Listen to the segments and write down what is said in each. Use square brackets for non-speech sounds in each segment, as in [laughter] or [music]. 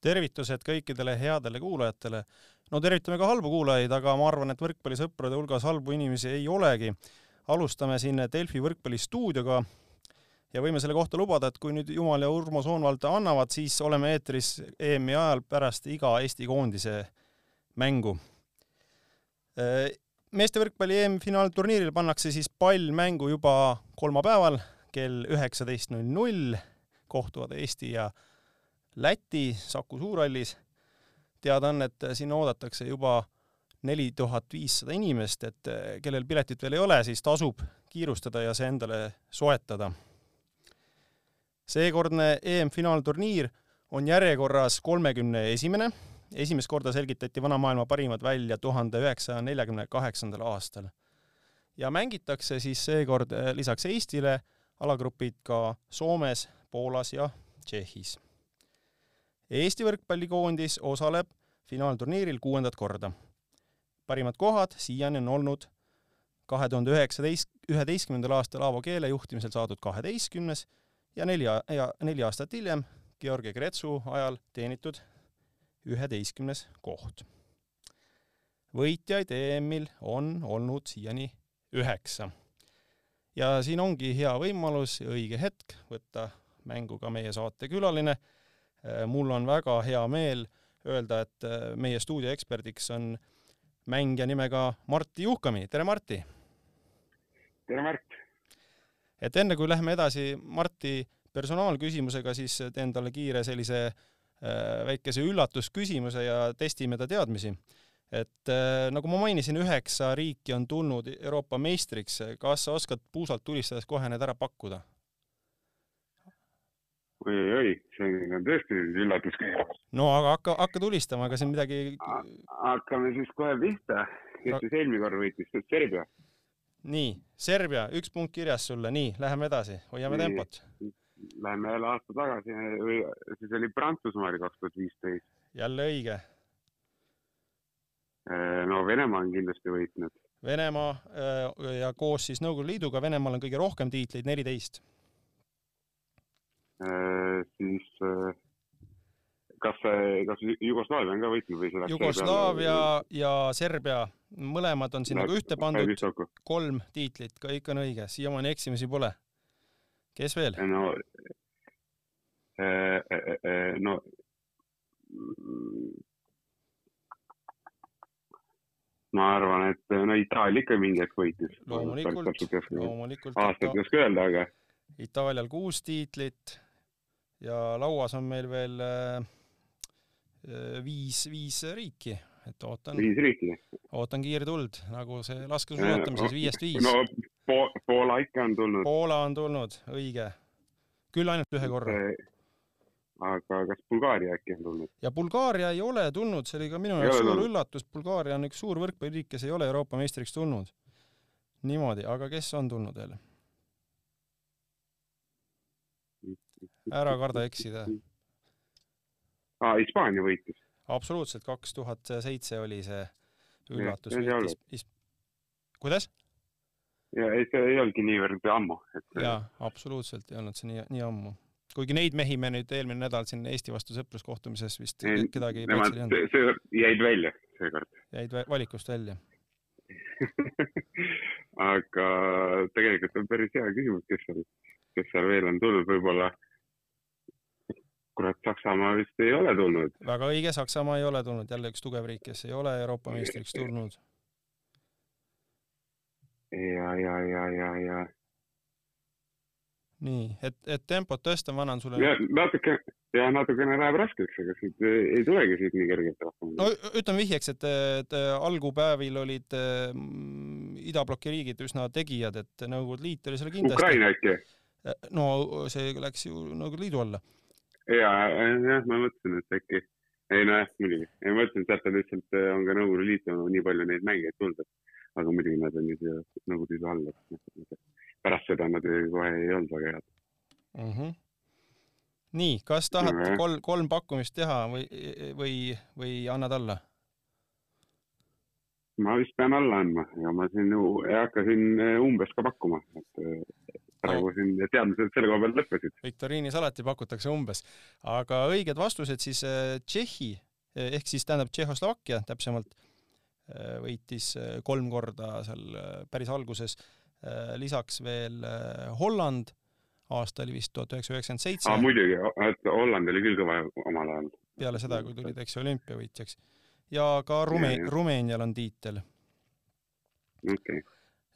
tervitused kõikidele headele kuulajatele. no tervitame ka halbu kuulajaid, aga ma arvan, et võrkpallisõprade hulgas halbu inimesi ei olegi. alustame siin Delfi võrkpallistuudioga ja võime selle kohta lubada, et kui nüüd Jumal ja Urmo Soonvald annavad, siis oleme eetris EM-i ajal pärast iga Eesti koondise mängu. meeste võrkpalli EM-finaalturniiril pannakse siis pall mängu juba kolmapäeval kell üheksateist null null kohtuvad Eesti ja Läti Saku Suurhallis. teada on, et sinna oodatakse juba neli tuhat viissada inimest, et kellel piletit veel ei ole, siis tasub kiirustada ja see endale soetada. seekordne EM-finaalturniir on järjekorras kolmekümne esimene. esimest korda selgitati vanamaailma parimad välja tuhande üheksasaja neljakümne kaheksandal aastal. ja mängitakse siis seekord lisaks Eestile alagrupid ka Soomes, Poolas ja Tšehhis. Eesti võrkpallikoondis osaleb finaalturniiril kuuendat korda. parimad kohad siiani on olnud kahe tuhande üheksateist, üheteistkümnendal aastal Aavo Keele juhtimisel saadud kaheteistkümnes ja nelja, ja neli aastat hiljem Georgi Kretsu ajal teenitud üheteistkümnes koht. võitjaid EM-il on olnud siiani üheksa ja siin ongi hea võimalus ja õige hetk võtta mängu ka meie saatekülaline. Äh, mul on väga hea meel öelda, et äh, meie stuudio eksperdiks on mängija nimega Martti Juhkami, tere Martti! tere Mart! et enne kui läheme edasi Marti personaalküsimusega, siis teen talle kiire sellise äh, väikese üllatusküsimuse ja testime ta teadmisi et nagu ma mainisin, üheksa riiki on tulnud Euroopa meistriks, kas sa oskad puusalt tulistades kohe need ära pakkuda? Oi-oi, see on tõesti üllatus. no aga hakka, hakka tulistama, ega siin midagi. hakkame siis kohe pihta, kes siis eelmine kord võitis, Serbia. nii, Serbia, üks punkt kirjas sulle, nii, läheme edasi, hoiame nii. tempot. Läheme jälle aasta tagasi, siis oli Prantsusmaa oli kaks tuhat viisteist. jälle õige Äh, no Venemaa on kindlasti võitnud. Venemaa äh, ja koos siis Nõukogude Liiduga, Venemaal on kõige rohkem tiitleid, neliteist. Äh, siis kas, kas Jugoslaavia on ka võitnud või see Jugoslaavia ja Serbia, mõlemad on sinna ka ühte pandud, kolm tiitlit, kõik on õige, siiamaani eksimisi pole. kes veel? no, no ma arvan, et no Itaalia ikka mingi hetk võitis. loomulikult, loomulikult. aastat ei oska öelda, aga. Itaalial kuus tiitlit ja lauas on meil veel äh, viis, viis riiki, et ootan. viis riiki. ootan kiirtuld, nagu see laskesuusatamises viiest viis. no po Poola ikka on tulnud. Poola on tulnud, õige. küll ainult ühe korra aga kas Bulgaaria äkki on tulnud? ja Bulgaaria ei ole tulnud, see oli ka minu jaoks suur üllatus, Bulgaaria on üks suur võrkpalliriik, kes ei ole Euroopa meistriks tulnud. niimoodi, aga kes on tulnud veel? Ära karda eksida. aa, Hispaania võitis. absoluutselt, kaks tuhat seitse oli see üllatus. kuidas? ja ei, see ei olnudki niivõrd ammu et.... jaa, absoluutselt ei olnud see nii, nii ammu kuigi neid mehi me nüüd eelmine nädal siin Eesti vastu sõpruskohtumises vist ei, kedagi nemad, see jäid välja seekord. jäid valikust välja [laughs] aga tegelikult on päris hea küsimus, kes seal, kes seal veel on tulnud, võib-olla kurat, Saksamaa vist ei ole tulnud. väga õige, Saksamaa ei ole tulnud, jälle üks tugev riik, kes ei ole Euroopa meistriks tulnud. ja, ja, ja, ja, ja nii, et, et tempot tõsta, ma annan sulle. natuke ja natukene läheb raskeks, ega siit ei tulegi siit nii kergelt rohkem. no ütleme vihjeks, et, et algupäevil olid mm, idabloki riigid üsna tegijad, et Nõukogude Liit oli seal kindlasti. Ukraina äkki? no see läks ju Nõukogude Liidu alla. Ja, jah, ma mõtlesin, et äkki, ei nojah, muidugi, ei ma mõtlesin, et sealt on lihtsalt on ka Nõukogude Liitu nii palju neid mängijaid tulnud, et aga muidugi nad on ju siia Nõukogude Liidu all, et pärast seda nad kohe ei olnud väga head mm. -hmm. nii, kas tahad -hmm. kolm, kolm pakkumist teha või, või, või annad alla? ma vist pean alla andma ja ma siin ei hakka siin umbes ka pakkuma, et praegu siin teadmised selle koha pealt lõppesid. viktoriinis alati pakutakse umbes, aga õiged vastused siis Tšehhi ehk siis tähendab Tšehhoslovakkia täpsemalt võitis kolm korda seal päris alguses, lisaks veel Holland aasta oli vist tuhat üheksasada üheksakümmend seitse. muidugi, et Holland oli küll kõva omal ajal. peale seda, kui tulid, eks ju, olümpiavõitjaks. ja ka Rume-, Rumeenial on tiitel. okei okay.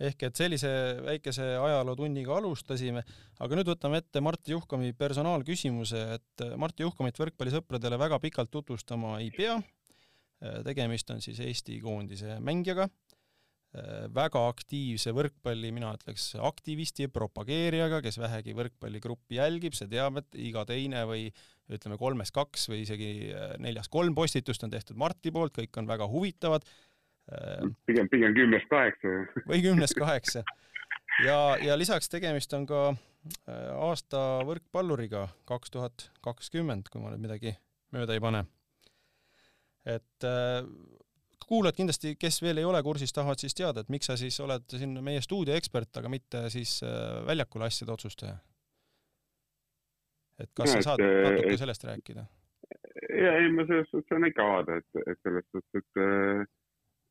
Ehk et sellise väikese ajalootunniga alustasime, aga nüüd võtame ette Martti Juhkami personaalküsimuse, et Martti Juhkamit võrkpallisõpradele väga pikalt tutvustama ei pea. tegemist on siis Eesti koondise mängijaga Äh, väga aktiivse võrkpalli, mina ütleks aktivisti, propageerijaga, kes vähegi võrkpalligruppi jälgib, see teab, et iga teine või ütleme, kolmes kaks või isegi neljas kolm postitust on tehtud Marti poolt, kõik on väga huvitavad. Äh, pigem, pigem kümnest kaheksa. või kümnest kaheksa. ja, ja lisaks tegemist on ka aasta võrkpalluriga kaks tuhat kakskümmend, kui ma nüüd midagi mööda ei pane. et kuulajad kindlasti, kes veel ei ole kursis, tahavad siis teada, et miks sa siis oled siin meie stuudio ekspert, aga mitte siis äh, väljakul asjade otsustaja? et kas ja, sa saad et, natuke sellest rääkida? ja ei, ma selles suhtes on ikka avada, et, et selles suhtes, et äh,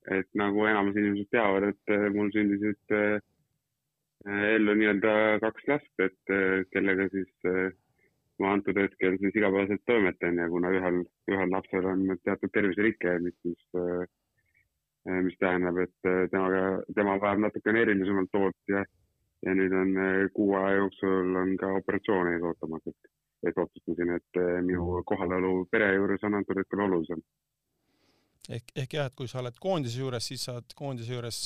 et nagu enamus inimesed teavad, et äh, mul sündisid ellu nii-öelda kaks last, et kellega siis ma antud hetkel siis igapäevaselt toimetan ja kuna ühel, ühel lapsel on teatud terviserike, mis siis mis tähendab, et temaga, tema vajab natukene erilisemalt hoolt ja, ja nüüd on kuu aja jooksul on ka operatsioon ees ootamas, et, et otsustasin, et minu kohalolu pere juures on antud hetkel olulisem. Ehk, ehk jah, et kui sa oled koondise juures, siis sa oled koondise juures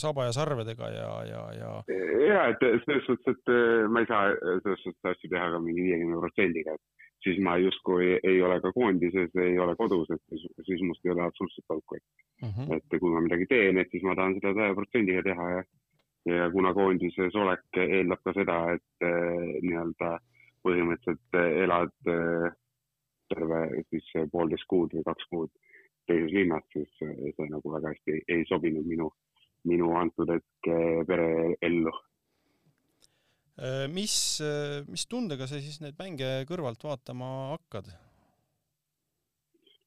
saba ja sarvedega ja, ja, ja. ja, et selles suhtes, et ma ei saa selles suhtes asju teha ka mingi viiekümne protsendiga, et siis ma justkui ei ole ka koondises, ei ole kodus, et siis, siis must ei ole absoluutselt auku, et mm. -hmm. et kui ma midagi teen, et siis ma tahan seda saja protsendiga teha ja, ja kuna koondises olek eeldab ka seda, et äh, nii-öelda põhimõtteliselt elad äh, terve siis poolteist kuud või kaks kuud teises linnas, siis see nagu väga hästi ei, sobinud minu, minu antud hetk pereellu Äh, mis, äh, mis tundega sa siis neid mänge kõrvalt vaatama hakkad?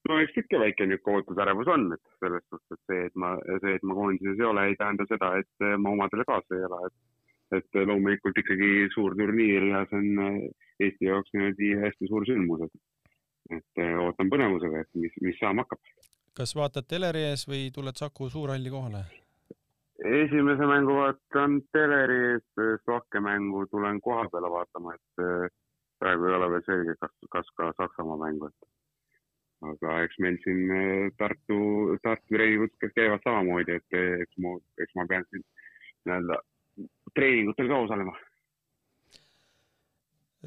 no eks ikka väike niisugune ootusärevus on, et selles suhtes, et see, et ma, see, et ma koondises ei ole, ei tähenda seda, et ma omadele kaasa ei ela, et et loomulikult ikkagi suur turniir ja see on Eesti jaoks niimoodi hästi suur sündmus, et et ootan põnevusega, et mis, mis saama hakkab. kas vaatad teleri ees või tuled Saku Suurhalli kohale? esimese mängu vaatan teleri, Slovakkia mängu tulen koha peale vaatama, et eh, praegu ei ole veel selge, kas, kas ka Saksamaa mängu, et aga eks meil siin eh, Tartu, Tartu treeningud käivad samamoodi, et eks ma, eks ma pean siin nii-öelda treeningutel ka osalema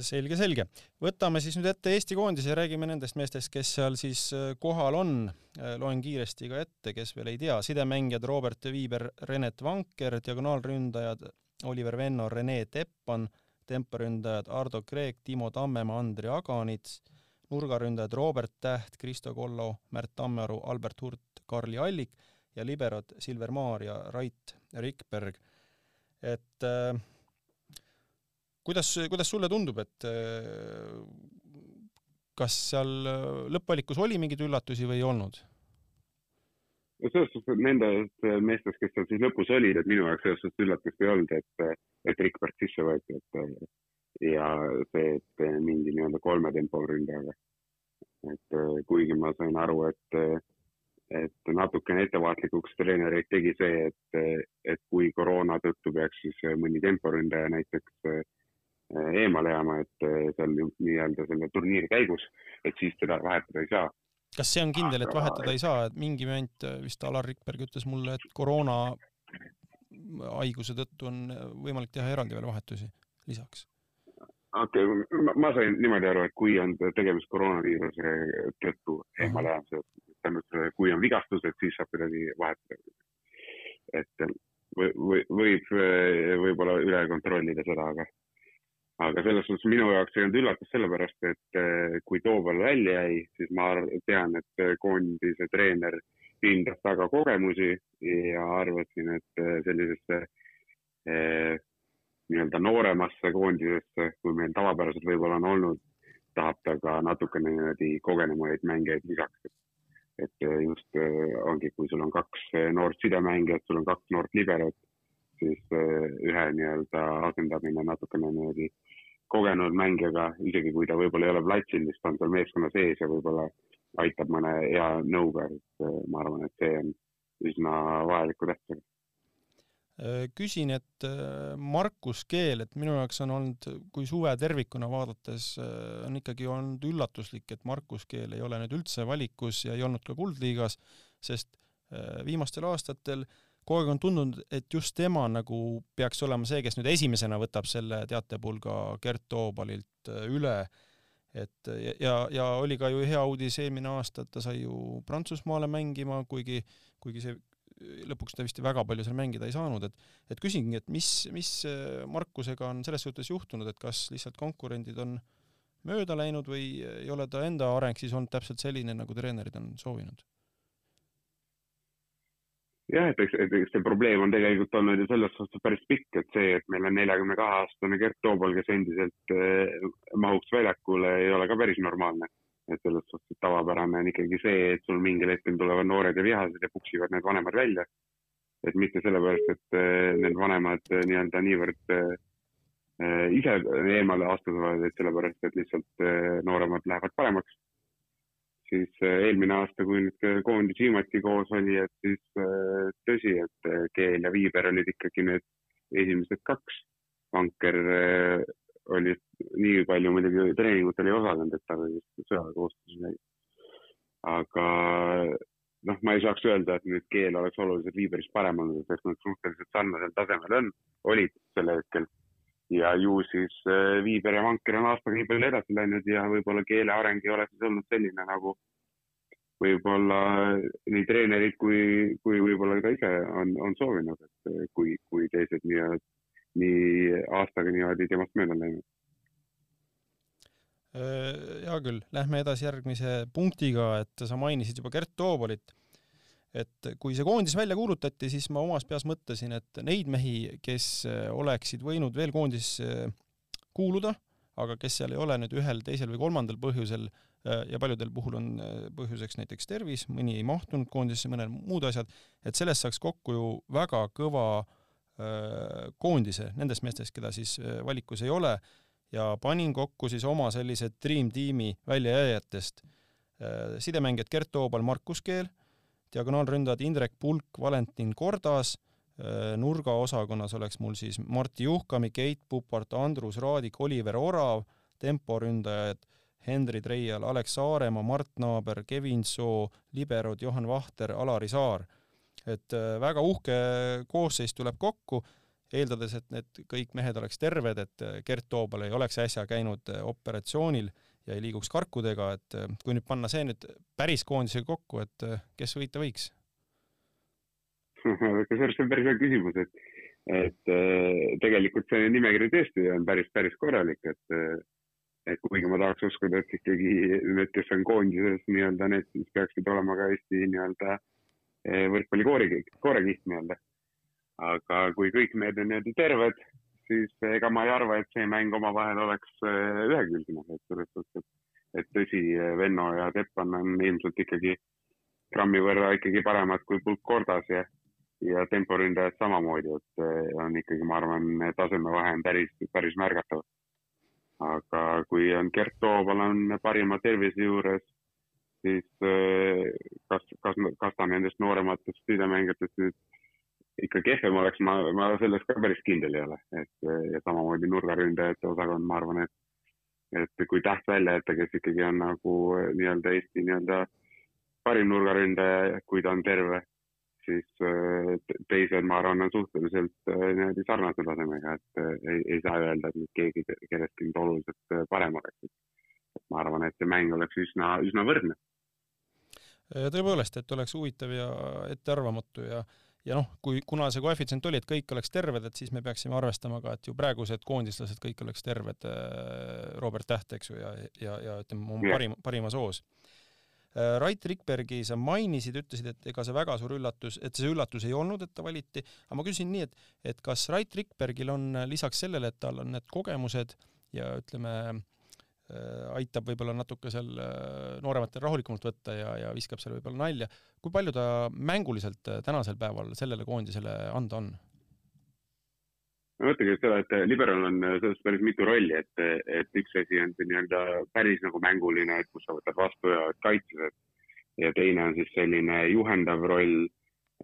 selge, selge. võtame siis nüüd ette Eesti koondise ja räägime nendest meestest, kes seal siis äh, kohal on. Äh, loen kiiresti ka ette, kes veel ei tea. sidemängijad Robert Viiber, Renet Vanker, diagonaalründajad Oliver Venno, Rene Teppan, temporündajad Ardo Kreek, Timo Tammemaa, Andri Aganits, nurgaründajad Robert Täht, Kristo Kollo, Märt Tammearu, Albert Hurt, Karli Allik ja liberod Silver Maar ja Rait Rikberg. et äh, kuidas, kuidas sulle tundub, et äh, kas seal äh, lõppvalikus oli mingeid üllatusi või ei olnud? selles suhtes nendest meestest, kes seal siis lõpus olid, et minu jaoks selles suhtes üllatust ei olnud, et, et Rikberg sisse võeti, et ja see, et mindi nii-öelda kolme tempo ründajaga. et kuigi ma sain aru, et, et natukene ettevaatlikuks treenereid tegi see, et, et kui koroona tõttu peaks siis mõni temporündaja näiteks Äh, eemale jääma, et äh, seal nii-öelda selle turniiri käigus, et siis teda vahetada ei saa. kas see on kindel, et vahetada ei saa, et mingi moment äh, vist Alar Rikberg ütles mulle, et koroona haiguse tõttu on võimalik teha eraldi veel vahetusi lisaks? okei okay,, ma sain niimoodi aru, et kui on tegemist koroonaviiruse tõttu eemale jäämisega, tähendab, kui on vigastus, et siis saab kuidagi vahetada. et või, või, võib võib-olla üle kontrollida seda, aga aga selles suhtes minu jaoks ei olnud üllatus sellepärast, et eh, kui Tooval välja jäi, siis ma tean, et eh, koondise treener hindas taga kogemusi ja arvasin, et eh, sellisesse eh, nii-öelda nooremasse koondisesse, kui meil tavapäraselt võib-olla on olnud, tahab ta ka natukene niimoodi kogenumaid mängijaid lisaks. et just ongi, kui sul on kaks noort sidemängijat, sul on kaks noort liberot, siis ühe nii-öelda asendamine natukene niimoodi kogenud mängijaga, isegi kui ta võib-olla ei ole platsil, siis ta on seal meeskonna sees ja võib-olla aitab mõne hea nõuga, et ma arvan, et see on üsna vajaliku tähtsusega. Äh, küsin, et äh, Markus Keel, et minu jaoks on olnud, kui suve tervikuna vaadates, äh, on ikkagi olnud üllatuslik, et Markus Keel ei ole nüüd üldse valikus ja ei olnud ka Kuldliigas, sest viimastel aastatel kogu aeg on tundunud, et just tema nagu peaks olema see, kes nüüd esimesena võtab selle teatepulga Gert Toobalilt üle. et ja, ja oli ka ju hea uudis eelmine aasta, et ta sai ju Prantsusmaale mängima, kuigi, kuigi see lõpuks ta vist väga palju seal mängida ei saanud, et et küsingi, et mis, mis äh, Markusega on selles suhtes juhtunud, et kas lihtsalt konkurendid on mööda läinud või ei ole ta enda areng siis olnud täpselt selline, nagu treenerid on soovinud? Jah, et eks, et eks see probleem on tegelikult olnud ju selles suhtes päris pikk, et see, et meil on neljakümne kahe aastane Gert Toobal, kes endiselt eh, mahuks väljakule, ei ole ka päris normaalne et selles suhtes tavapärane on ikkagi see, et sul mingil hetkel tulevad noored ja vihased ja puksivad need vanemad välja. et mitte sellepärast, et äh, need vanemad äh, nii-öelda niivõrd äh, ise eemale astuvad, vaid sellepärast, et lihtsalt nooremad lähevad paremaks. Siis eelmine aasta, kui nüüd koondis viimati koos oli, et siis tõsi, et Keel ja Viiber olid ikkagi need esimesed kaks. Vanker oli nii palju muidugi treeningutel ei osalenud, et ta oli sõjaväekohustuses näinud. aga noh, ma ei saaks öelda, et nüüd keel oleks oluliselt Viiberist parem olnud, sest nad suhteliselt sarnasel tasemel on, olid sel hetkel. Ja ju siis äh, Viiber ja Vanker on aastaga nii palju edasi läinud ja võib-olla keele areng ei ole siis olnud selline nagu võib-olla nii treenerid kui, kui võib-olla ta ise on, on soovinud, et kui, kui teised nii-öelda nii aastaga niimoodi temast mööda läinud. Äh, hea küll, lähme edasi järgmise punktiga, et sa mainisid juba Gert Toobalit. Et kui see koondis välja kuulutati, siis ma omas peas mõtlesin, et neid mehi, kes äh, oleksid võinud veel koondisse äh, kuuluda, aga kes seal ei ole nüüd ühel, teisel või kolmandal põhjusel ja paljudel puhul on põhjuseks näiteks tervis, mõni ei mahtunud koondisse, mõned muud asjad, et sellest saaks kokku ju väga kõva äh, Äh, koondise nendest meestest, keda siis äh, valikus ei ole ja panin kokku siis oma sellise dream tiimi väljajääjatest. Äh, sidemängijad Gert Toobal, Markus Keel, diagonaalründajad Indrek Pulk, Valentin Kordas, nurgaosakonnas oleks mul siis Martti Juhkami, Keit Pupart, Andrus Raadik, Oliver Orav, temporündajad Henri Treial, Alex Saaremaa, Mart Naaber, Kevin Soo, liberod Johan Vahter, Alari Saar. Et äh, väga uhke koosseis tuleb kokku, eeldades, et need kõik mehed oleks terved, et äh, Gert Toobal ei oleks äsja käinud äh, operatsioonil ja ei liiguks karkudega, et kui nüüd panna see nüüd päris koondisega kokku, et kes võita võiks? [laughs] kusjuures see on päris hea küsimus, et, et tegelikult see nimekiri tõesti on päris, päris korralik, et et kuigi ma tahaks uskuda, et ikkagi need, kes on koondises nii-öelda need, mis peaksid olema ka Eesti nii-öelda Eh, võrkpalli koorekiht, nii-öelda. aga kui kõik mehed on niimoodi terved, siis ega ma ei arva, et see mäng omavahel oleks eh, ühekülgne, et selles suhtes, et, et tõsi, Venno ja Teppan on ilmselt ikkagi grammi võrra ikkagi paremad kui pulk kordas ja, ja temporündajad samamoodi, et eh, on ikkagi, ma arvan, tasemevahe on päris, päris märgatav. aga kui on Gert Toobal on parima tervise juures siis eh, kas, kas, kas ta nendest noorematest sidemängijatest nüüd ikka kehvem oleks, ma, ma selles ka päris kindel ei ole, et ja samamoodi nurgaründajate osakond, ma arvan, et et kui täht välja jätta, kes ikkagi on nagu eh, nii-öelda Eesti nii-öelda parim nurgaründaja, kui ta on terve, siis eh, teised, ma arvan, on suhteliselt niimoodi sarnase tasemega, et ei, ei saa öelda, et keegi kellestki nüüd oluliselt parem oleks. et ma arvan, et see mäng oleks üsna, üsna võrdne tõepoolest, et oleks huvitav ja ettearvamatu ja ja noh, kui, kuna see koefitsient oli, et kõik oleks terved, et siis me peaksime arvestama ka, et ju praegused koondislased kõik oleks terved, äh, Robert Täht, eks ju, ja, ja, ja ütleme, oma parim, parimas hoos. Äh, Rait Rikbergi sa mainisid, ütlesid, et ega see väga suur üllatus, et see üllatus ei olnud, et ta valiti, aga ma küsin nii, et, et kas Rait Rikbergil on lisaks sellele, et tal on need kogemused ja ütleme, aitab võib-olla natuke seal noorematel rahulikumalt võtta ja, ja viskab seal võib-olla nalja, kui palju ta mänguliselt tänasel päeval sellele koondisele anda on? ma mõtlengi seda, et liberal on selles päris mitu rolli, et, et üks asi on see nii-öelda päris nagu mänguline, et kus sa võtad vastu ja kaitses, et ja teine on siis selline juhendav roll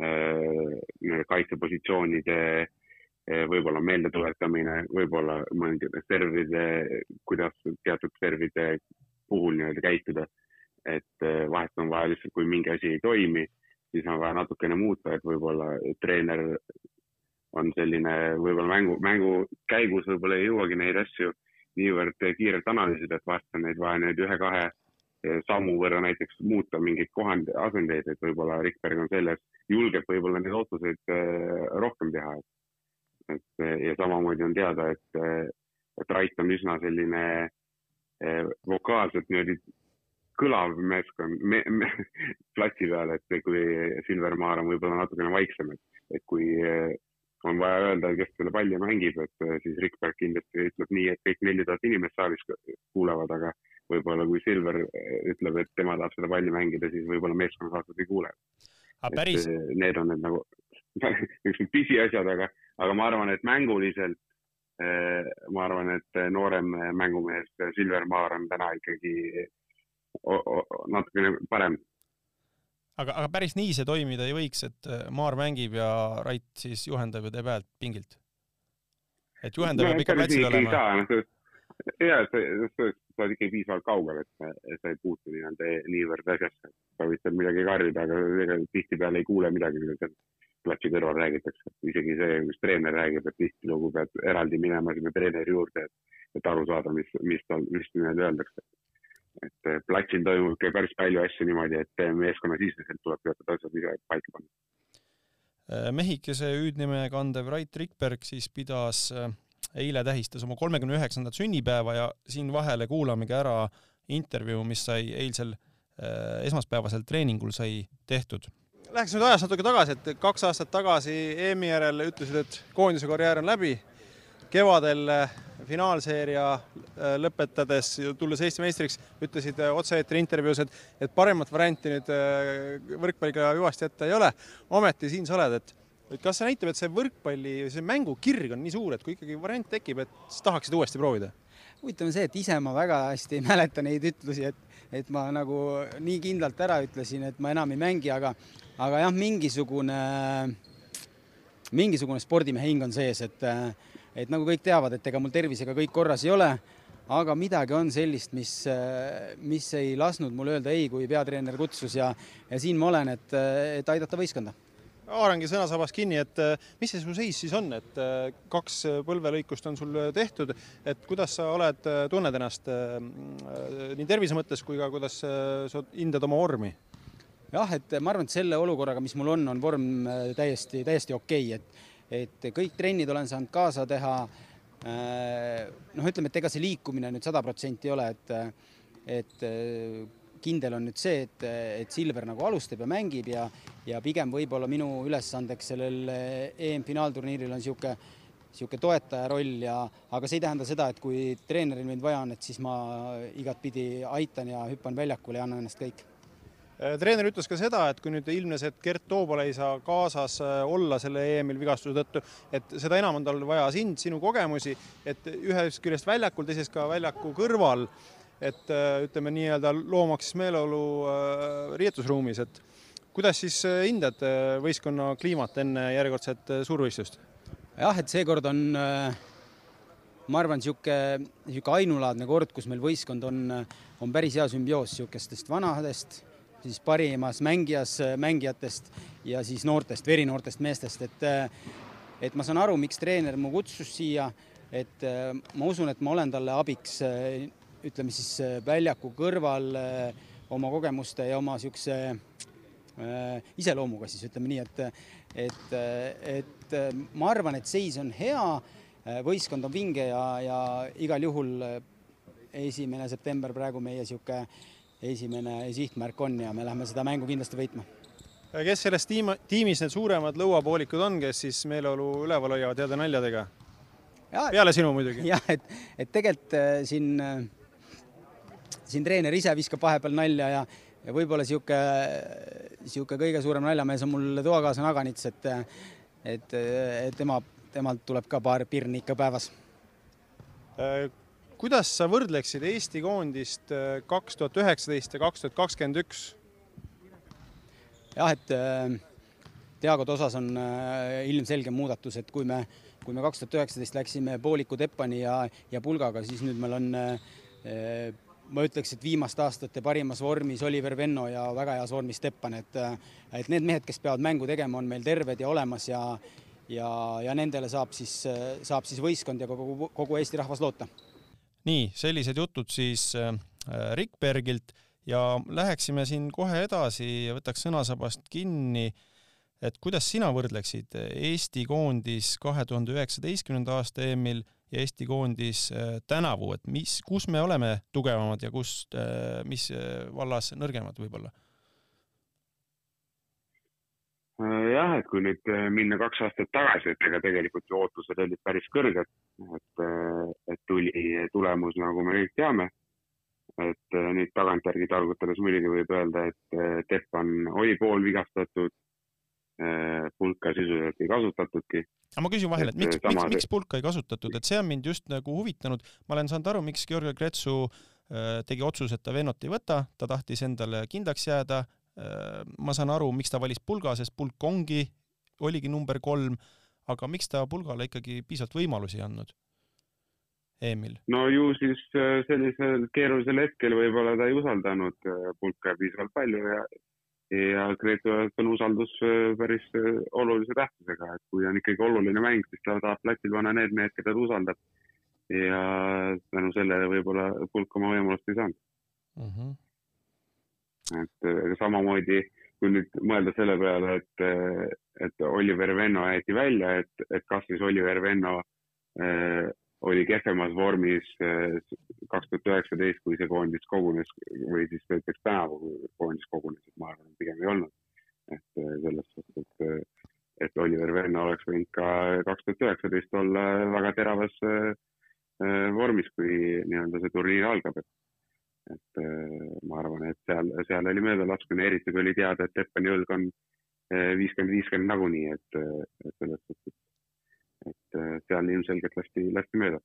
äh, kaitsepositsioonide äh, võib-olla meeldetuletamine, võib-olla mõningate servide, kuidas teatud servide puhul nii-öelda käituda. et äh, vahest on vaja lihtsalt, kui mingi asi ei toimi, siis on vaja natukene muuta, et võib-olla treener on selline võib-olla mängu, mängu käigus võib-olla ei jõuagi neid asju niivõrd kiirelt analüüsida, et vahest on neid vaja nüüd ühe-kahe sammu võrra näiteks muuta mingeid kohand-, asendeid, et võib-olla Rikberg on selles, julgeb võib-olla neid otsuseid rohkem teha. et ja samamoodi on teada, et, et Rait on üsna selline äh, vokaalselt niimoodi kõlav meeskond me, me, [laughs] platsi peal, et kui Silver Maar on võib-olla natukene vaiksem, et, et kui on vaja öelda, kes selle palli mängib, et siis Rikberg kindlasti ütleb nii, et kõik neli tuhat inimest saalis kuulevad, aga võib-olla kui Silver ütleb, et tema tahab seda palli mängida, siis võib-olla meeskonnakaaslased ei kuule. Need on need nagu [laughs] niisugused pisiasjad, aga, aga ma arvan, et mänguliselt ma arvan, et noorem mängumees Silver Maar on täna ikkagi natukene parem aga, aga päris nii see toimida ei võiks, et Maar mängib ja Rait siis juhendab ja teeb häält pingilt. et juhendaja peab ikka platsil olema. ja, sa oled ikkagi piisavalt kaugel, et sa ei puutu nii-öelda niivõrd asjasse. sa võid seal midagi karjuda, aga ega tihtipeale ei kuule midagi, mida seal platsi kõrval räägitakse. isegi see, kus treener räägib, et tihtilugu pead eraldi minema sinna treeneri juurde, et, et aru saada, mis, mis tal, mis nii-öelda öeldakse et platsil toimub ikka päris palju asju niimoodi, et meeskonnasiseselt tuleb teatud asjad ise paika panna. Eh, mehikese hüüdnime kandev Rait Rikberg siis pidas, eile tähistas oma kolmekümne üheksandat sünnipäeva ja siin vahele kuulamegi ära intervjuu, mis sai eilsel esmaspäevasel treeningul sai tehtud. Läheks nüüd ajas natuke tagasi, et kaks aastat tagasi EM-i järel ütlesid, et koondise karjäär on läbi. kevadel finaalseeria äh, lõpetades, tulles Eesti meistriks, ütlesid äh, otse-eetri intervjuus, et, et paremat varianti nüüd äh, võrkpalliga hüvasti jätta ei ole. ometi siin sa oled, et, et kas see näitab, et see võrkpalli, see mängukirg on nii suur, et kui ikkagi variant tekib, et siis tahaksid uuesti proovida? huvitav on see, et ise ma väga hästi ei mäleta neid ütlusi, et, et ma nagu nii kindlalt ära ütlesin, et ma enam ei mängi, aga, aga jah, mingisugune, mingisugune spordimehe hing on sees, et et nagu kõik teavad, et ega mul tervisega kõik korras ei ole, aga midagi on sellist, mis, mis ei lasknud mul öelda ei, kui peatreener kutsus ja, ja siin ma olen, et, et aidata võistkonda haarangi sõnasabas kinni, et mis see su seis siis on, et kaks põlvelõikust on sul tehtud, et kuidas sa oled, tunned ennast nii tervise mõttes kui ka kuidas sa hindad oma vormi? jah, et ma arvan, et selle olukorraga, mis mul on, on vorm täiesti, täiesti okei okay., et et kõik trennid olen saanud kaasa teha. Äh, noh, ütleme, et ega see liikumine nüüd sada protsenti ei ole, et, et äh, kindel on nüüd see, et, et Silver nagu alustab ja mängib ja, ja pigem võib-olla minu ülesandeks sellel EM-finaalturniiril on niisugune niisugune toetaja roll ja, aga see ei tähenda seda, et kui treeneril mind vaja on, et siis ma igatpidi aitan ja hüppan väljakule ja annan ennast kõik. Äh, treener ütles ka seda, et kui nüüd ilmnes, et Gert Toobal ei saa kaasas äh, olla selle EM-il vigastuse tõttu, et seda enam on tal vaja sind, sinu kogemusi, et ühest küljest väljakul, teisest ka väljaku kõrval, et äh, ütleme nii-öelda loomaks meeleolu riietusruumis, et kuidas siis hindad võistkonna kliimat enne järjekordset suurvõistlust? jah, et seekord on ma arvan, niisugune, niisugune ainulaadne kord, kus meil võistkond on, on päris hea sümbioos niisugustest vanadest siis parimas mängijas mängijatest ja siis noortest, verinoortest meestest, et et ma saan aru, miks treener mu kutsus siia, et ma usun, et ma olen talle abiks, ütleme siis väljaku kõrval oma kogemuste ja oma niisuguse iseloomuga siis ütleme nii, et et, et ma arvan, et seis on hea, võistkond on vinge ja, ja igal juhul esimene september praegu meie niisugune esimene sihtmärk on ja me läheme seda mängu kindlasti võitma. kes selles tiim, tiimis need suuremad lõuapoolikud on, kes siis meeleolu üleval hoiavad heade naljadega? peale sinu muidugi. [laughs] jah, et, et tegelikult äh, siin, treener ise viskab vahepeal nalja ja, ja võib-olla sihuke, sihuke kõige suurem naljamees on mul toakaaslane Aganits, et, et, et tema, temalt tuleb ka paar pirni ikka päevas kuidas sa võrdleksid Eesti koondist äh, kaks tuhat üheksateist ja kaks tuhat kakskümmend üks? jah, et äh, Diagode osas on äh, ilmselge muudatus, et kui me, kui me kaks tuhat üheksateist läksime pooliku Teppani ja, ja pulgaga, siis nüüd meil on ma ütleks, et viimaste aastate parimas vormis Oliver Venno ja väga heas vormis Teppan, et et need mehed, kes peavad mängu tegema, on meil terved ja olemas ja ja, ja nendele saab siis, saab siis võistkond ja kogu, kogu Eesti rahvas loota. Nii, sellised jutud siis äh, Rikbergilt ja läheksime siin kohe edasi ja võtaks sõnasabast kinni, et kuidas sina võrdleksid Eesti koondis kahe tuhande üheksateistkümnenda aasta EM-il ja Eesti koondis äh, tänavu, et mis, kus me oleme tugevamad ja kus, äh, mis vallas nõrgemad võib-olla? jah, et kui nüüd minna kaks aastat tagasi, et ega tegelikult ju ootused olid päris kõrged, et, et tuli tulemus, nagu me kõik teame. et nüüd tagantjärgi targutades muidugi võib öelda, et Teppan oli poolvigastatud, pulka sisuliselt ei kasutatudki. aga ma küsin vahele, et miks, miks, miks pulka ei kasutatud, et see on mind just nagu huvitanud, ma olen saanud aru, miks Georgi Kretsu tegi otsuse, et ta Venot ei võta, ta tahtis endale kindlaks jääda Äh, ma saan aru, miks ta valis pulga, sest pulk ongi, oligi number kolm, aga miks ta pulgale ikkagi piisavalt võimalusi ei andnud? Emil? no ju siis äh, sellisel keerulisel hetkel võib-olla ta ei usaldanud äh, pulka piisavalt palju ja ja Gretu on usaldus päris olulise tähtsusega, et kui on ikkagi oluline mäng, siis ta tahab platil panna need mehed, keda ta usaldab. ja tänu sellele võib-olla pulk oma võimalust ei saanud uh. Mhm. -huh et samamoodi, kui nüüd mõelda selle peale, et, et Oliver Venno jäeti välja, et, et kas siis Oliver Venno äh, oli kehvemas vormis äh, kaks tuhat üheksateist, kui see koondis kogunes või siis näiteks tänavu, kui koondis kogunes, et ma arvan, pigem ei olnud. et äh, selles suhtes, et, et Oliver Venno oleks võinud ka kaks tuhat üheksateist olla väga teravas vormis, kui nii-öelda see turniir algab, et et ma arvan, et seal, seal oli möödalaskmine, eriti kui oli teada, et Teppani õlg on viiskümmend, viiskümmend nagunii, et selles suhtes, et seal ilmselgelt lasti, lasti mööda.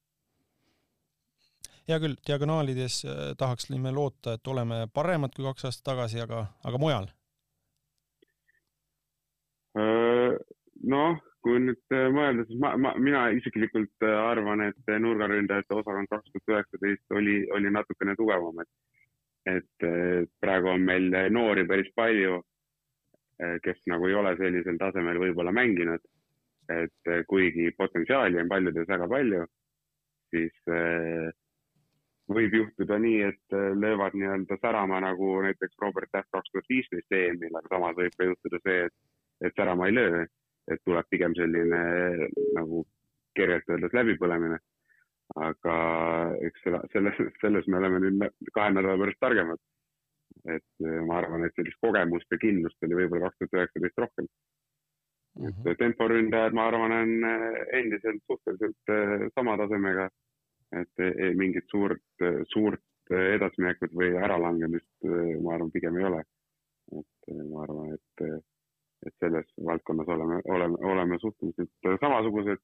hea küll, diagonaalides tahaksime loota, et oleme paremad kui kaks aastat tagasi, aga, aga mujal? noh, kui nüüd äh, mõelda, siis ma, ma, mina isiklikult äh, arvan, et nurgaründajate osakond kaks tuhat üheksateist oli, oli natukene tugevam, et, et äh, praegu on meil noori päris palju, kes nagu ei ole sellisel tasemel võib-olla mänginud. Et kuigi potentsiaali on paljudes väga palju, siis võib juhtuda nii, et löövad nii-öelda särama nagu näiteks Robert Täht kaks tuhat viisteist EM-il, aga samas võib ka juhtuda see, et, et särama ei löö et tuleb pigem selline nagu kergelt öeldes läbipõlemine. aga eks selle, selles, selles me oleme nüüd kahe nädala pärast targemad. et eh, ma arvan, et sellist kogemust ja kindlust oli võib-olla kaks tuhat üheksateist rohkem. Et temporündajad, ma arvan, on eh, endiselt suhteliselt eh, sama tasemega. et mingit suurt, suurt edasiminekut või äralangemist, ma arvan, pigem ei ole. et ma arvan, et et selles valdkonnas oleme, oleme, oleme suhteliselt samasugused.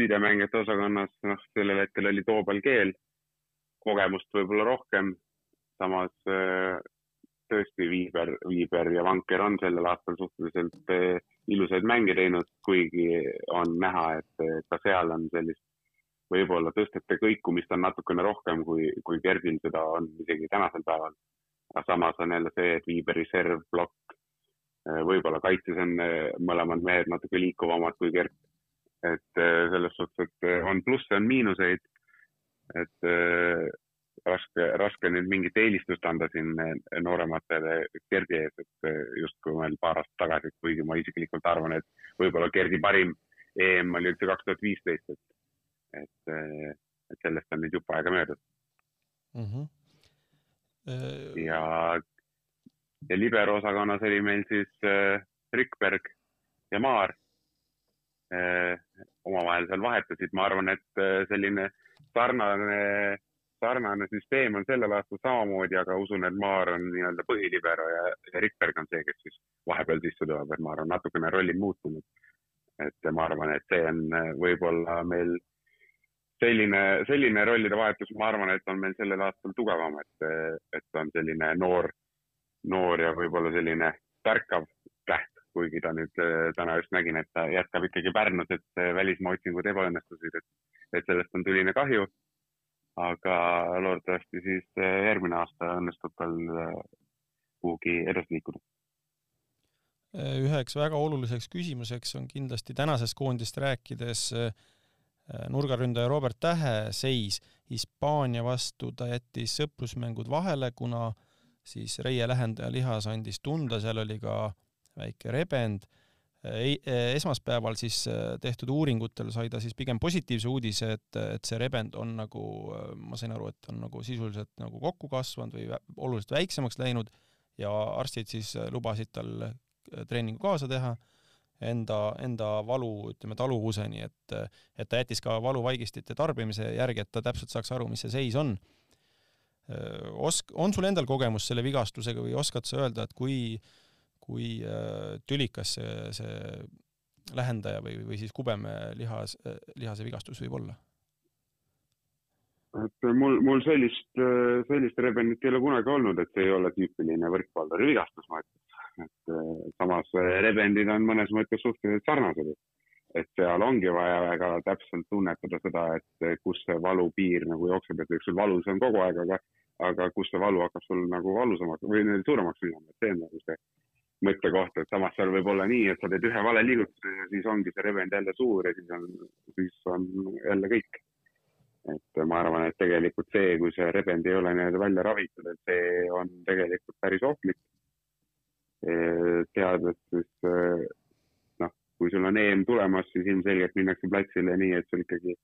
sidemängijate osakonnas, noh, sellel hetkel oli Toobal keel, kogemust võib-olla rohkem. samas äh, tõesti Viiber, Viiber ja Vanker on sellel aastal suhteliselt äh, ilusaid mänge teinud, kuigi on näha, et ka seal on sellist võib-olla tõstete kõikumist on natukene rohkem, kui, kui Gerdil seda on isegi tänasel päeval. aga samas on jälle see, et Viiberi serv, plokk Äh, võib-olla kaitses on äh, mõlemad mehed natuke liikuvamad kui Gert. et äh, selles suhtes, et on plusse, on miinuseid. et raske, raske nüüd mingit eelistust anda siin noorematele Gerdi ees, et justkui veel paar aastat tagasi, kuigi ma isiklikult arvan, et võib-olla Gerdi parim EM oli üldse kaks tuhat viisteist, et, et, et sellest on nüüd jupp aega möödas mm. -hmm ja, ja libero osakonnas oli meil siis äh, Rikberg ja Maar äh, omavahel seal vahetasid, ma arvan, et äh, selline sarnane, sarnane süsteem on sellel aastal samamoodi, aga usun, et Maar on nii-öelda põhilibero ja, ja Rikberg on see, kes siis vahepeal sisse tuleb, et ma arvan, natukene rollid muutunud. et ma arvan, et see on äh, võib-olla meil selline, selline rollide vahetus, ma arvan, et on meil sellel aastal tugevam, et, et on selline noor, noor ja võib-olla selline tärkav täht, kuigi ta nüüd täna just nägin, et ta jätkab ikkagi Pärnus, et välismaa otsingud ebaõnnestusid, et, et sellest on tuline kahju. Loodetavasti siis järgmine aasta õnnestub tal kuhugi edasi liikuda. Üheks väga oluliseks küsimuseks on kindlasti tänasest koondist rääkides nurgaründaja Robert Tähe seis Hispaania vastu, ta jättis sõprusmängud vahele, kuna siis Reie lähendaja lihas andis tunda, seal oli ka väike rebend. Äh, äh, esmaspäeval siis tehtud uuringutel sai ta siis pigem positiivse uudise, et, et see rebend on nagu, ma sain aru, et on nagu sisuliselt nagu kokku kasvanud või oluliselt väiksemaks läinud ja arstid siis lubasid tal treeningu kaasa teha enda, enda valu, ütleme, taluvuseni, et, et ta jättis ka valuvaigistite tarbimise järgi, et ta täpselt saaks aru, mis see seis on. Osk-, on sul endal kogemus selle vigastusega või oskad sa öelda, et kui, kui tülikas see, see lähendaja või, või siis kubeme lihas, lihase vigastus võib olla? et mul, mul sellist, sellist rebenit ei ole kunagi olnud, et see ei ole tüüpiline võrkpalluri vigastus, ma ütleks et äh, samas äh, rebendid on mõnes mõttes suhteliselt sarnased. et seal ongi vaja väga täpselt tunnetada seda, et äh, kus see valupiir nagu jookseb, et eks sul valus on kogu aeg, aga, aga kus see valu hakkab sul nagu valusamaks või suuremaks minema, et see on nagu see mõttekoht, et samas seal võib olla nii, et sa teed ühe vale liigutuse ja siis ongi see rebend jälle suur ja siis on, siis on jälle kõik. et ma arvan, et tegelikult see, kui see rebend ei ole nii-öelda välja ravitud, et see on tegelikult päris ohtlik teades siis noh, kui sul on EM tulemas, siis ilmselgelt minnakse platsile nii, et sul ikkagi,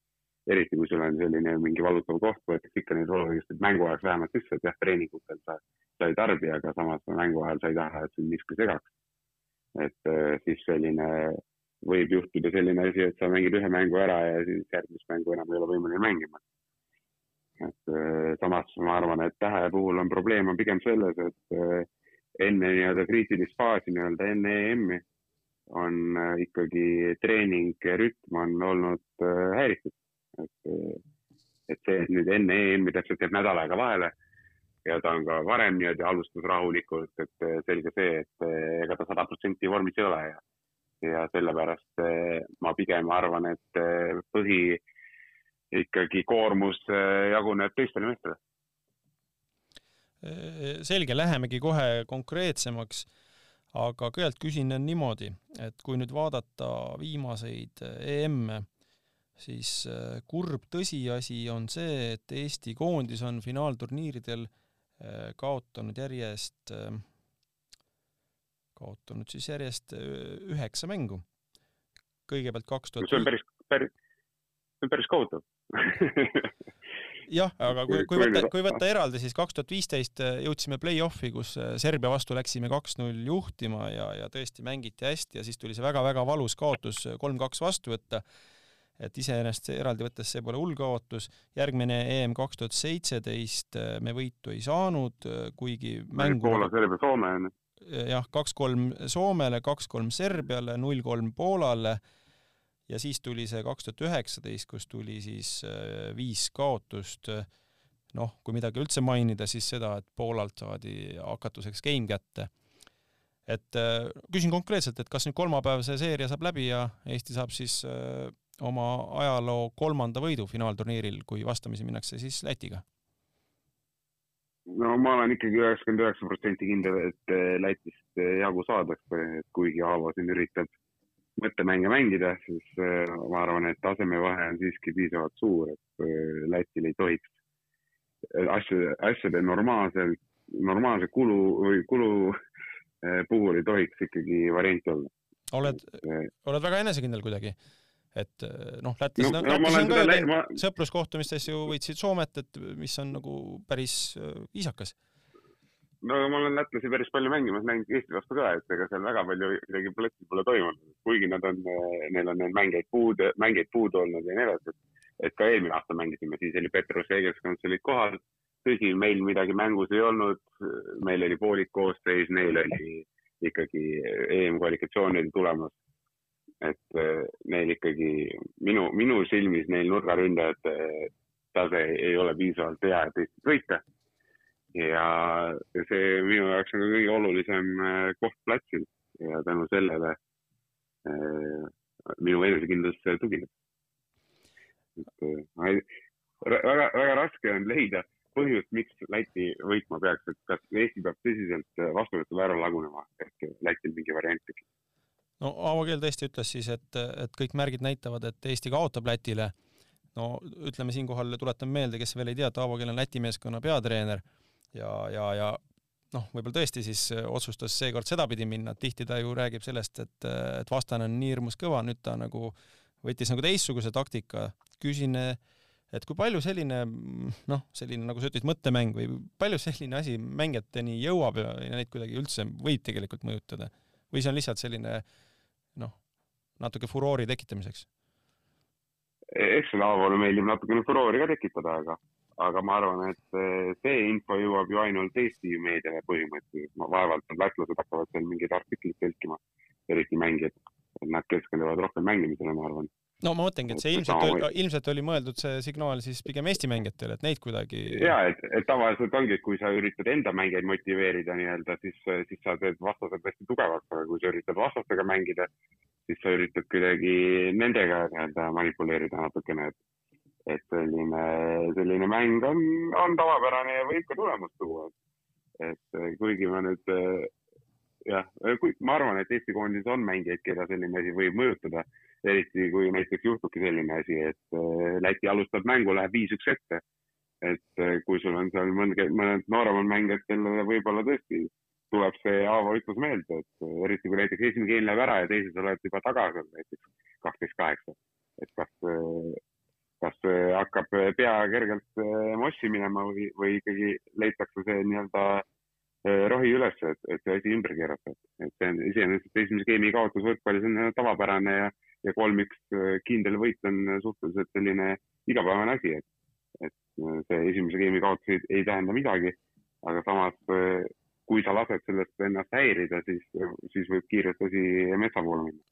eriti kui sul on selline mingi valutav koht, võetakse ikka neid oluliselt mängu ajaks vähemalt sisse, et jah, treeningutel sa, sa ei tarbi, aga samas mängu ajal sa ei taha, et sind miski segaks. et siis selline, võib juhtuda selline asi, et sa mängid ühe mängu ära ja siis järgmist mängu enam ei ole võimeline mängima. et samas ma arvan, et Tähe puhul on probleem on pigem selles, et enne nii-öelda kriitilist faasi nii-öelda enne EM-i on äh, ikkagi treeningrütm on olnud äh, häiritud. Et, äh, et see, et nüüd enne EM-i täpselt jääb nädal aega vahele. Ja ta on ka varem niimoodi alustas rahulikult, et selge see, et ega ta sada protsenti vormis ei ole. Ja, ja sellepärast ma pigem arvan, et põhi ikkagi koormus jaguneb teistele meestele. Selge, lähemegi kohe konkreetsemaks, aga kõigepealt küsin niimoodi, et kui nüüd vaadata viimaseid EM-e, siis äh, kurb tõsiasi on see, et Eesti koondis on finaalturniiridel äh, kaotanud järjest, äh, kaotanud siis järjest üheksa mängu. kõigepealt kaks tuhat 2000... see on päris, päris, see on päris kohutav jah, aga kui, kui võtta, kui võtta eraldi, siis kaks tuhat viisteist jõudsime play-off'i, kus Serbia vastu läksime kaks-null juhtima ja, ja tõesti mängiti hästi ja siis tuli see väga-väga valus kaotus kolm-kaks vastu võtta. Et iseenesest eraldi võttes see pole hull kaotus. järgmine EM kaks tuhat seitseteist me võitu ei saanud, kuigi mängu Poola, Serbia, Soome on ju jah, kaks-kolm Soomele, kaks-kolm Serbiale, null-kolm Poolale ja siis tuli see kaks tuhat üheksateist, kus tuli siis äh, viis kaotust. noh, kui midagi üldse mainida, siis seda, et Poolalt saadi hakatuseks game kätte. et äh, küsin konkreetselt, et kas nüüd kolmapäev see seeria saab läbi ja Eesti saab siis äh, oma ajaloo kolmanda võidu finaalturniiril, kui vastamisi minnakse siis Lätiga? no ma olen ikkagi üheksakümmend üheksa protsenti kindel, et Lätist jagu saadakse, kuigi Aavo siin üritab mõttemänge mängida, siis äh, ma arvan, et tasemevahe on siiski piisavalt suur, et Lätil ei tohiks asjade, asjade normaalsel, normaalse kulu või kulu puhul ei tohiks ikkagi varianti olla. oled, oled väga enesekindel kuidagi, et noh, Lätis no, no, on ka ju ma... sõpruskohtumistes ju võitsid Soomet, et mis on nagu päris viisakas no ma olen lätlasi päris palju mängimas näinud Eesti vastu ka, et ega seal väga palju midagi platsil pole toimunud, kuigi nad on, neil on neid mängeid puudu, mängeid puudu olnud ja nii edasi. et ka eelmine aasta mängisime, siis oli Petrus Egelskond olid kohal. tõsi, meil midagi mängus ei olnud, meil oli poolik koosseis, neil oli ikkagi EM-kvalifikatsioon oli tulemas. Et neil ikkagi minu, minu silmis neil nurgaründajate tase ei ole piisavalt hea, et Eestit võita ja see minu jaoks on kõige olulisem äh, koht platsil ja tänu sellele äh, minu enesekindlus tugineb. et äh, väga, väga raske on leida põhjust, miks Läti võitma peaks, et kas Eesti peab tõsiselt vastuvõtul ära lagunema, ehk Lätil mingi variant tekib. No Aavo Keel tõesti ütles siis, et, et kõik märgid näitavad, et Eesti kaotab Lätile. no ütleme siinkohal, tuletan meelde, kes veel ei tea, et Aavo Keel on Läti meeskonna peatreener ja, ja, ja noh, võib-olla tõesti siis otsustas seekord sedapidi minna, tihti ta ju räägib sellest, et, et vastane on nii hirmus kõva, nüüd ta nagu võttis nagu teistsuguse taktika. küsin, et kui palju selline noh, selline nagu sa ütlesid, mõttemäng või palju selline asi mängijateni jõuab ja neid kuidagi üldse võib tegelikult mõjutada või see on lihtsalt selline noh, natuke furoori tekitamiseks? eks seda Aavole meeldib natukene furoori ka tekitada, aga aga ma arvan, et eh, see info jõuab ju ainult Eesti meediale põhimõtteliselt, vaevalt need lätlased hakkavad seal mingeid artikleid tõlkima, eriti mängijad, nad keskenduvad rohkem mängimisele, ma arvan. No ma mõtlengi, et see ilmselt oli, ilmselt oli mõeldud see signaal siis pigem Eesti mängijatele, et neid kuidagi. ja et, et tavaliselt ongi, et kui sa üritad enda mängijaid motiveerida nii-öelda, siis, siis sa teed vastased hästi tugevaks, aga kui sa üritad vastastega mängida, siis sa üritad kuidagi nendega nii-öelda manipuleerida natukene, et et selline, selline mäng on, on tavapärane ja võib ka tulemust tuua. et kuigi ma nüüd jah, kui ma arvan, et Eesti koondises on mängijaid, keda selline asi võib mõjutada, eriti kui näiteks juhtubki selline asi, et äh, Läti alustab mängu, läheb viis-üks ette. et äh, kui sul on seal mõned, mõned nooremad mängijad, kellele võib-olla tõesti tuleb see Aavo ütlus meelde, et äh, eriti kui näiteks esimene geen läheb ära ja teises oled juba taga seal näiteks kaksteist kaheksa, et kas kas hakkab pea kergelt eh, mossi minema või, või ikkagi leitakse see nii-öelda eh, rohi üles, et, et see asi ümber keerata. et see on iseenesest esimese geimi kaotus võrkpallis on tavapärane ja, ja kolm-üks eh, kindel võit on suhteliselt selline igapäevane asi, et, et see esimese geimi kaotus ei, ei tähenda midagi. aga samas, kui sa lased sellest ennast häirida, siis, siis võib kiirelt asi metsa poole minna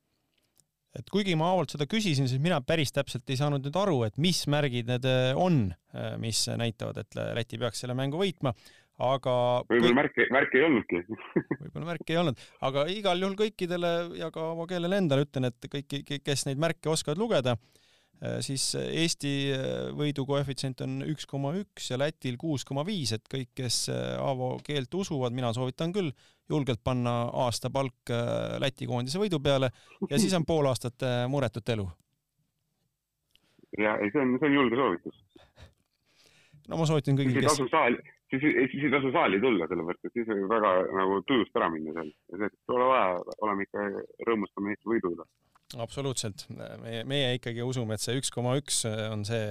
et kuigi ma Aavolt seda küsisin, siis mina päris täpselt ei saanud nüüd aru, et mis märgid need äh, on, äh, mis näitavad, et Läti peaks selle mängu võitma, aga võib-olla märke, märke ei olnudki [laughs] võib-olla märke ei olnud, aga igal juhul kõikidele ja ka oma keelele endale ütlen, et kõik, kes neid märke oskavad lugeda, äh, siis Eesti võidu koefitsient on üks koma üks ja Lätil kuus koma viis, et kõik, kes Aavo keelt usuvad, mina soovitan küll julgelt panna aasta palk äh, Läti koondise võidu peale ja siis on pool aastat muretut elu. ja ei, see on, see on julge soovitus. no ma soovitan kõigil, kes. Siis, siis ei tasu saali tulla, sellepärast et siis võib väga nagu tujust ära minna seal. Pole vaja, oleme ikka, rõõmustame Eesti võidu üle absoluutselt, meie, meie ikkagi usume, et see üks koma üks on see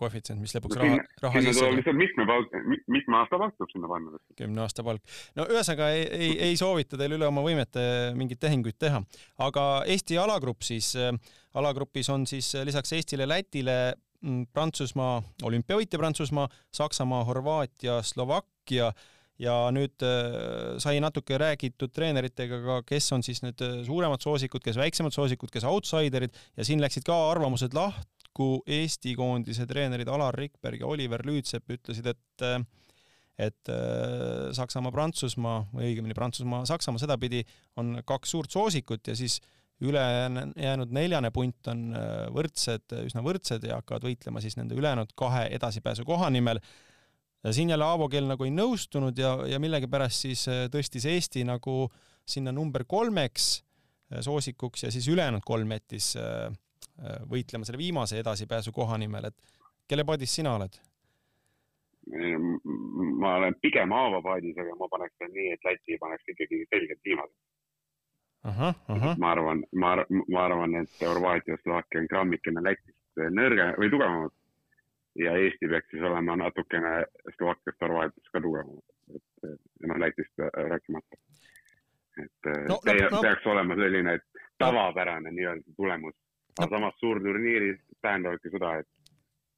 koefitsient, mis lõpuks raha, raha sinna tuleb lihtsalt mitme palk, mitme aasta palk tuleb sinna panna. kümne aasta palk. no ühesõnaga ei, ei, ei soovita teil üle oma võimete mingeid tehinguid teha, aga Eesti alagrupp siis, alagrupis on siis lisaks Eestile, Lätile Prantsusmaa, olümpiavõitja Prantsusmaa, Saksamaa, Horvaatia, Slovakkia ja nüüd äh, sai natuke räägitud treeneritega ka, kes on siis need äh, suuremad soosikud, kes väiksemad soosikud, kes outsiderid ja siin läksid ka arvamused lahku. Eesti koondise treenerid Alar Rikberg ja Oliver Lüütsepp ütlesid, et äh, et Saksamaa, Prantsusmaa või õigemini Prantsusmaa, Saksamaa sedapidi on kaks suurt soosikut ja siis ülejäänud neljane punt on võrdsed, üsna võrdsed ja hakkavad võitlema siis nende ülejäänud kahe edasipääsu koha nimel siin jälle Aavo Keel nagu ei nõustunud ja, ja millegipärast siis äh, tõstis Eesti nagu sinna number kolmeks äh, soosikuks ja siis ülejäänud kolm jättis äh, võitlema selle viimase edasipääsu koha nimel, et kelle paadis sina oled? ma olen pigem Aavo paadis, aga ma paneks nii, et Läti paneks ikkagi selgelt viimase. Ma arvan, ma, ma arvan, et Horvaatia Slovakkia on grammikene Lätist nõrge või tugevamad ja Eesti peaks siis olema natukene Slovakkiast, Horvaatiast ka tugevamad. et noh Lätist rääkimata. et No, see no, no. peaks olema selline tavapärane nii-öelda tulemus, aga samas suurturniiris tähendabki seda, et,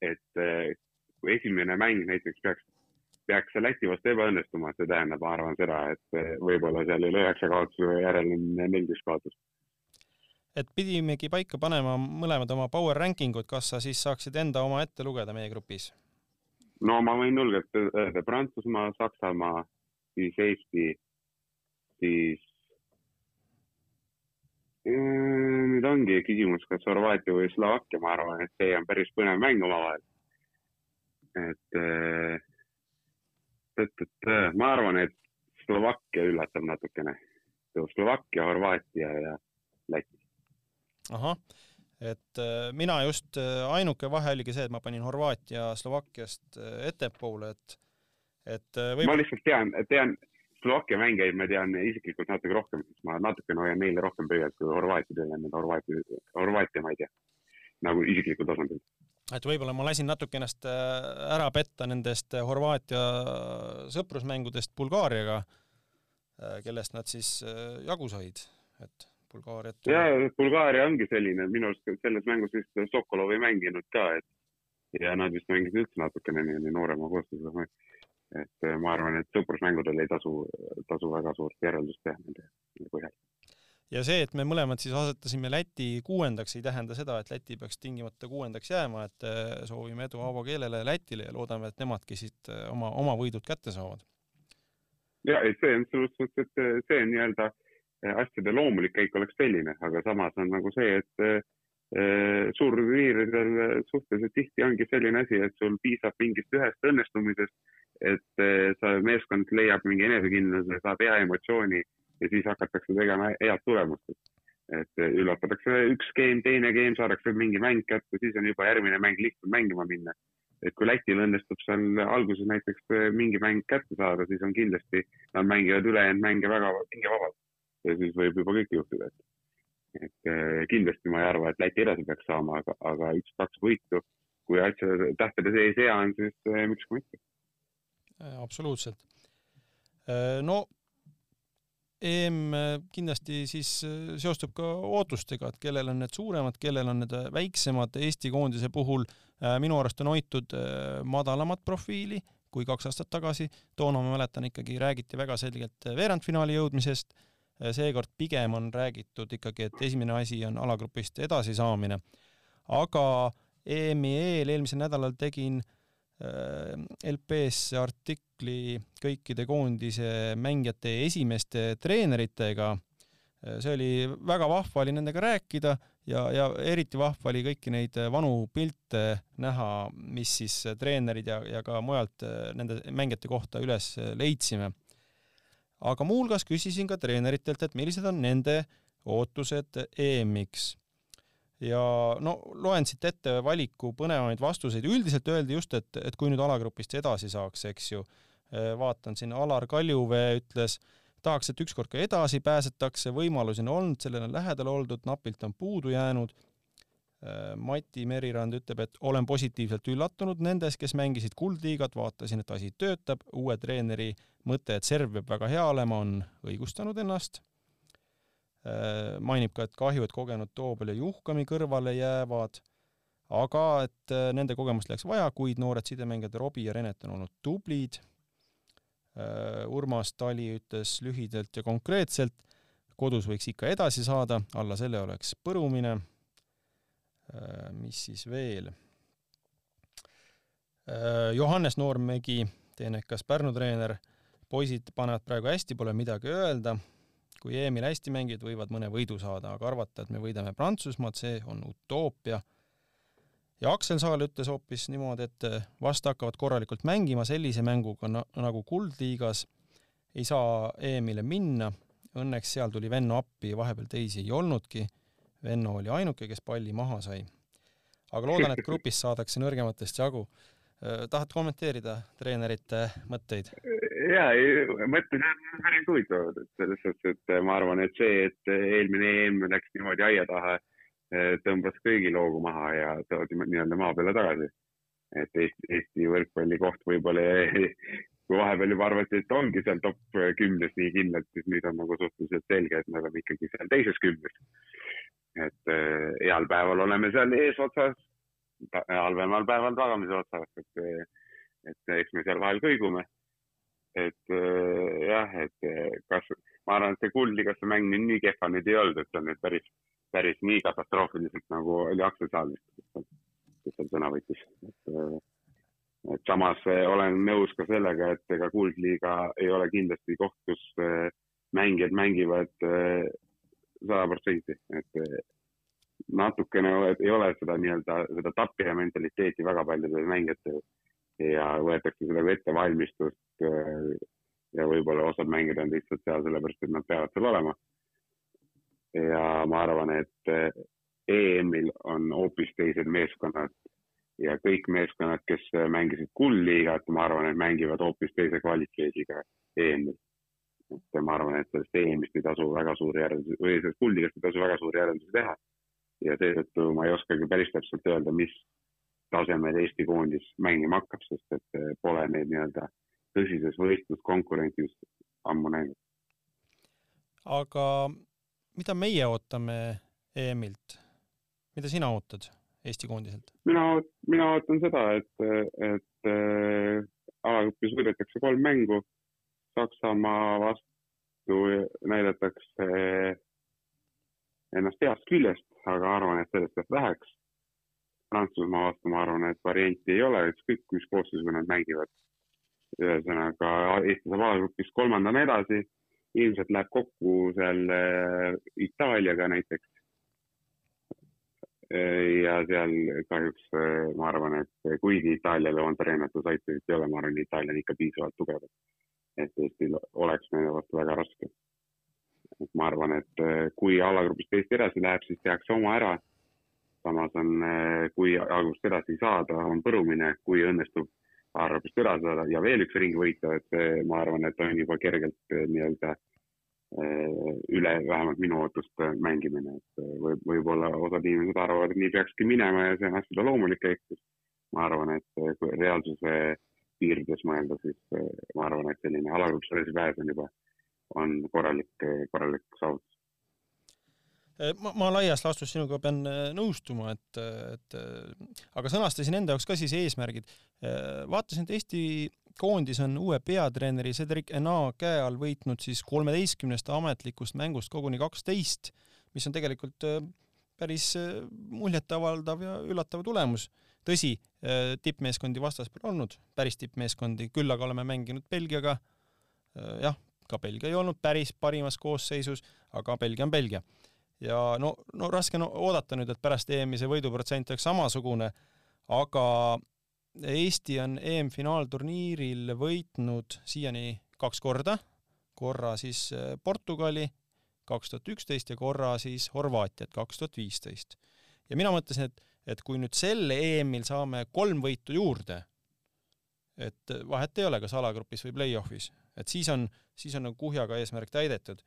et kui esimene mäng näiteks peaks, peaks see Läti vastu ebaõnnestuma, see tähendab, ma arvan seda, et eh, võib-olla seal üle üheksa kaotuse järel on neliteist kaotust. et pidimegi paika panema mõlemad oma power ranking ud, kas sa siis saaksid enda oma ette lugeda meie grupis? no ma võin julgelt öelda Prantsusmaa, Saksamaa, siis Eesti, siis Mm, nüüd ongi küsimus, kas Horvaatia või Slovakkia, ma arvan, et see on päris põnev mäng omavahel. et äh, et, et äh, ma arvan, et Slovakkia üllatab natukene. Slovakkia, Horvaatia ja Läti. ahah, et äh, mina just, äh, ainuke vahe oligi see, et ma panin Horvaatia Slovakkiast ettepoole, et et äh, ma lihtsalt tean, tean Slovakkia mängijaid ma tean isiklikult natuke rohkem, sest ma natukene hoian neile rohkem pöialt kui Horvaatia tööle, need Horvaatia, Horvaatia ma ei tea. nagu isiklikul tasandil. Et võib-olla ma lasin natuke ennast äh, ära petta nendest äh, Horvaatia sõprusmängudest Bulgaariaga, kellest nad siis äh, jagu said, et Bulgaariat ja Bulgaaria ongi selline, minu arust selles mängus vist Sokolov ei mänginud ka, et ja nad vist mängisid üldse natukene nii, nii noorema koostööga. et äh, ma arvan, et sõprusmängudel ei tasu, tasu väga suurt järeldust teha nende põhjal. Ja see, et me mõlemad siis asetasime Läti kuuendaks, ei tähenda seda, et Läti peaks tingimata kuuendaks jääma, et äh, soovime edu Aavo keelele ja Lätile ja loodame, et nemadki siit äh, oma, oma võidud kätte saavad. ja ei, see on selles suhtes, et äh, see nii-öelda asjade loomulik käik oleks selline, aga samas on nagu see, et suurturniiridel suhteliselt tihti ongi selline asi, et sul piisab mingist ühest õnnestumisest, et sa, meeskond leiab mingi enesekindluse, saab hea emotsiooni ja siis hakatakse tegema head tulemust. et üllatatakse üks game, teine game, saadakse mingi mäng kätte, siis on juba järgmine mäng lihtsam mängima minna. et kui Lätil õnnestub seal alguses näiteks mingi mäng kätte saada, siis on kindlasti, nad mängivad ülejäänud mänge väga pingevabalt ja siis võib juba kõik juhtuda, et et äh, kindlasti ma ei arva, et Läti edasi peaks saama, aga, aga üks-kaks võitu, kui asja tähtede sees hea on, siis äh, miks ka mitte. absoluutselt. Äh, no EM kindlasti siis seostub ka ootustega, et kellel on need suuremad, kellel on need väiksemad. Eesti koondise puhul minu arust on hoitud madalamat profiili kui kaks aastat tagasi. toona ma mäletan ikkagi räägiti väga selgelt veerandfinaali jõudmisest. seekord pigem on räägitud ikkagi, et esimene asi on alagrupist edasisaamine. aga EM-i eel eelmisel nädalal tegin LP-sse artikli kõikide koondise mängijate esimeste treeneritega. see oli väga vahva oli nendega rääkida ja, ja eriti vahva oli kõiki neid vanu pilte näha, mis siis treenerid ja, ja ka mujalt nende mängijate kohta üles leidsime. aga muuhulgas küsisin ka treeneritelt, et millised on nende ootused EM-iks ja no loen siit ette valiku põnevamaid vastuseid, üldiselt öeldi just, et, et kui nüüd alagrupist edasi saaks, eks ju, vaatan siin Alar Kaljuvee ütles, tahaks, et ükskord ka edasi pääsetakse, võimalusi on olnud, sellele on lähedal oldud, napilt on puudu jäänud. Mati Merirand ütleb, et olen positiivselt üllatunud nendes, kes mängisid kuldliigat, vaatasin, et asi töötab, uue treeneri mõte, et serv peab väga hea olema, on õigustanud ennast mainib ka, et kahju, et kogenud Toobel ja Juhkami kõrvale jäävad, aga et nende kogemust läks vaja, kuid noored sidemängijad Robbie ja Renet on olnud tublid. Urmas Tali ütles lühidalt ja konkreetselt, kodus võiks ikka edasi saada, alla selle oleks põrumine. mis siis veel? Johannes Noormägi, teenekas Pärnu treener, poisid panevad praegu hästi, pole midagi öelda kui EM-il hästi mängijad võivad mõne võidu saada, aga arvata, et me võidame Prantsusmaad, see on utoopia. ja Aksel Saal ütles hoopis niimoodi, et vast hakkavad korralikult mängima sellise mänguga nagu Kuldliigas, ei saa EM-ile minna, õnneks seal tuli Venno appi, vahepeal teisi ei olnudki, Venno oli ainuke, kes palli maha sai. aga loodan, et grupis saadakse nõrgematest jagu. tahad kommenteerida treenerite mõtteid? Ja, mõtted on päris huvitavad, et selles suhtes, et ma arvan, et see, et eelmine EM läks niimoodi aia taha, tõmbas kõigi loogu maha ja toodi nii-öelda maa peale tagasi. et Eesti, Eesti võrkpalli koht võib-olla kui vahepeal juba arvati, et ongi seal top kümnes nii kindlalt, siis nüüd on nagu suhteliselt selge, et me oleme ikkagi seal teises kümnes. et äh, heal päeval oleme seal eesotsas, halvemal päeval tagamise otsas, et, et eks me seal vahel kõigume. Et äh, jah, et kas, ma arvan, et see kuldligasse mäng nüüd nii kehva nüüd ei olnud, et see on nüüd päris, päris nii katastroofiliselt nagu oli Aksel Saalvist, kes seal sõna võttis, et et samas eh, olen nõus ka sellega, et ega Kuldliiga ei ole kindlasti koht, kus eh, mängijad mängivad eh, sada protsenti, et natukene ei ole seda nii-öelda, seda tapja mentaliteeti väga paljudel mängijatel ja võetakse seda kui ettevalmistust ja võib-olla osad mängijad on lihtsalt seal sellepärast, et nad peavad seal olema. ja ma arvan, et EM-il on hoopis teised meeskonnad ja kõik meeskonnad, kes mängisid kuldliigat, ma arvan, et mängivad hoopis teise kvaliteediga EM-il. et ma arvan, et sellest EM-ist ei tasu väga suuri järeldusi või sellest kuldliigast ei tasu väga suuri järeldusi teha. ja seetõttu ma ei oskagi päris täpselt öelda, mis tasemel Eesti koondis mängima hakkab, sest et eh, pole neid nii-öelda tõsises võistluskonkurentsis ammu näinud. aga mida meie ootame EM-ilt, mida sina ootad? Eesti koondiselt? mina, mina ootan seda, et, et äh, alagrupis võidetakse kolm mängu. Saksamaa vastu näidatakse ennast heast küljest, aga arvan, et sellest jääb väheks. Prantsusmaa vastu ma arvan, et varianti ei ole, ükskõik mis koosseisuga nad mängivad. Ühesõnaga Eesti saab alagrupis kolmandana edasi, ilmselt läheb kokku seal äh, Itaaliaga näiteks ja seal kahjuks äh, ma arvan, et kuigi Itaaliale on treenatud aitajaid ei ole, ma arvan, Itaalia on ikka piisavalt tugev, et Eestil oleks nende vastu väga raske. et ma arvan, et kui alagrupist Eesti edasi läheb, siis tehakse oma ära. samas on, kui alagrupist edasi saada, on põrumine, kui õnnestub alagrupist üle saada ja veel üks ring võita, et ma arvan, et on juba kergelt nii-öelda Äh, üle vähemalt minu ootuste mängimine, et võib, võib-olla osad inimesed arvavad, et nii peakski minema ja see on hästi loomulik käitus. ma arvan, et kui reaalsuse piirides mõelda, siis ma arvan, et selline alagrupis edasi pääs on juba, on korralik, korralik saavutus. Ma, ma laias laastus sinuga pean nõustuma, et, et aga sõnastasin enda jaoks ka siis eesmärgid. vaatasin, et Eesti koondis on uue peatreeneri Cedric Enaa käe all võitnud siis kolmeteistkümnest ametlikust mängust koguni kaksteist, mis on tegelikult äh, päris äh, muljetavaldav ja üllatav tulemus. tõsi, äh, tippmeeskondi vastas pole olnud, päris tippmeeskondi, küll aga oleme mänginud Belgiaga. jah, ka Belgia ei olnud päris parimas koosseisus, aga Belgia on Belgia. Ja no, no raske on no, oodata nüüd, et pärast EM-i see võiduprotsent oleks samasugune, aga Eesti on EM-finaalturniiril võitnud siiani kaks korda, korra siis äh, Portugali kaks tuhat üksteist ja korra siis Horvaatiat kaks tuhat viisteist. ja mina mõtlesin, et, et kui nüüd sel EM-il saame kolm võitu juurde, et vahet ei ole, kas alagrupis või play-off'is, et siis on, siis on nagu kuhjaga eesmärk täidetud.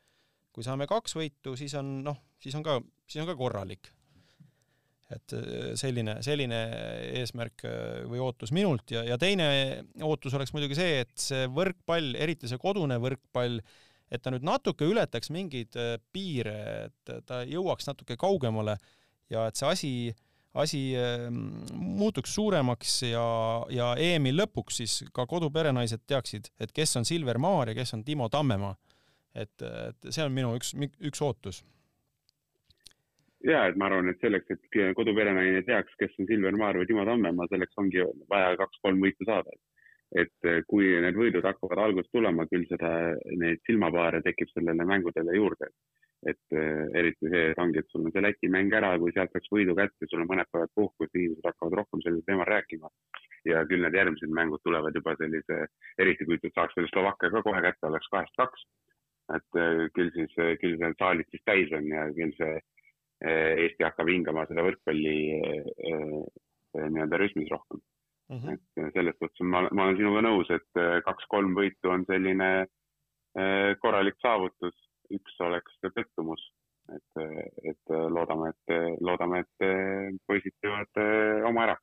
kui saame kaks võitu, siis on noh, siis on ka, siis on ka korralik et äh, selline, selline eesmärk äh, või ootus minult ja, ja teine ootus oleks muidugi see, et see võrkpall, eriti see kodune võrkpall, et ta nüüd natuke ületaks mingeid äh, piire, et ta jõuaks natuke kaugemale ja et see asi, asi muutuks suuremaks ja, ja EM-i lõpuks siis ka koduperenaised teaksid, et kes on Silver Maar ja kes on Timo Tammemaa. et, et see on minu üks, üks ootus ja et ma arvan, et selleks, et koduperenaine teaks, kes on Silver Maar või Timo Tammemaa, selleks ongi vaja kaks-kolm võitu saada. et kui need võidud hakkavad alguses tulema, küll seda, neid silmapaare tekib sellele mängudele juurde. et eriti see, ongi, et sul on see Läti mäng ära, kui sealt saaks võidu kätte, sul on mõned päevad puhkust, inimesed hakkavad rohkem sellel teemal rääkima. ja küll need järgmised mängud tulevad juba sellise, eriti kui saaks selle Slovakkia ka kohe kätte, oleks kahest kaks. et küll siis, küll seal saalid siis täis on ja küll see Eesti hakkab hingama seda võrkpalli eh, eh, nii-öelda rütmis rohkem mm. -hmm. et selles suhtes ma, ma olen sinuga nõus, et kaks-kolm võitu on selline korralik saavutus, üks oleks pettumus, et, et loodame, et loodame, et poisid teevad oma ära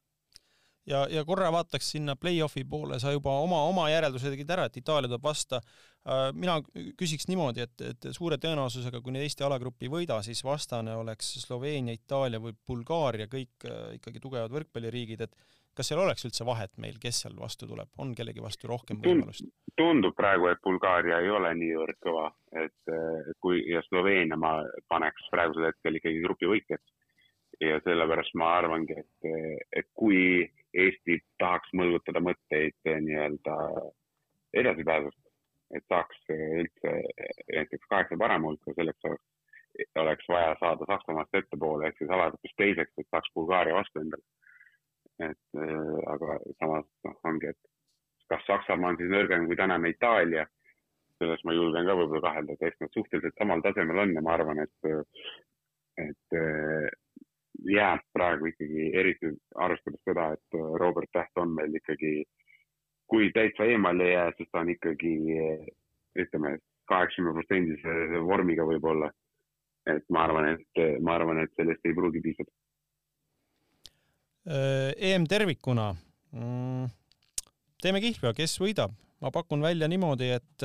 ja, ja korra vaataks sinna play-off'i poole, sa juba oma, oma järelduse tegid ära, et Itaalia tuleb vasta. Äh, mina küsiks niimoodi, et, et suure tõenäosusega, kui nüüd Eesti alagrupi ei võida, siis vastane oleks Sloveenia, Itaalia või Bulgaaria, kõik äh, ikkagi tugevad võrkpalliriigid, et kas seal oleks üldse vahet meil, kes seal vastu tuleb, on kellegi vastu rohkem võimalust? tundub praegu, et Bulgaaria ei ole niivõrd kõva, et kui ja Sloveenia ma paneks praegusel hetkel ikkagi grupi võitjaks. Ja sellepärast ma arvangi, et, et kui Eesti tahaks mõlgutada mõtteid nii-öelda edasipääsust, et saaks üldse näiteks kaheksa parema hulka, selleks oleks, oleks vaja saada Saksamaast ettepoole ehk siis alagrupis teiseks, et saaks Bulgaaria vastu endale. Et aga samas noh, ongi, et kas Saksamaa on siis nõrgem kui tänane Itaalia, selles ma julgen ka võib-olla kahelda, et eks nad suhteliselt samal tasemel on ja ma arvan, et, et jääb praegu ikkagi, eriti arvestades seda, et Robert Täht on meil ikkagi, kui täitsa eemale ei jää, siis ta on ikkagi ütleme, kaheksakümne protsendise vormiga võib-olla. et ma arvan, et ma arvan, et sellest ei pruugi piisata Äh, EM tervikuna. Mm, teeme kihlvea, kes võidab? ma pakun välja niimoodi, et,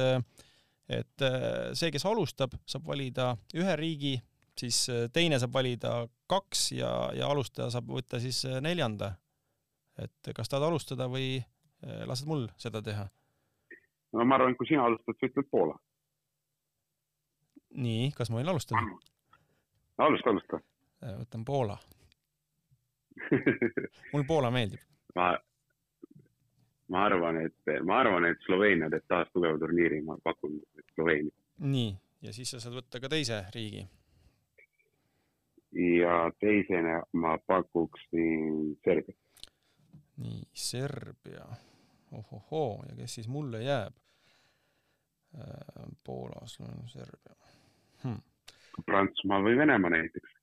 et äh, see, kes alustab, saab valida ühe riigi, siis äh, teine saab valida kaks ja, ja alustaja saab võtta siis neljanda. et kas tahad alustada või lased mul seda teha? no ma arvan, kui sina alustad, sa ütled Poola. nii, kas ma võin alustada? alusta, alusta. võtan Poola [laughs] mulle Poola meeldib. ma, ma arvan, et, ma arvan, et Sloveenia teeb taas tugeva turniiri, ma pakun Sloveenia. nii, ja siis sa saad võtta ka teise riigi. Ja teisena ma pakuksin Serbiat. nii, Serbia. ohohoo, ja kes siis mulle jääb? Äh, Poola, Serbia hm.. Prantsusmaa või Venemaa näiteks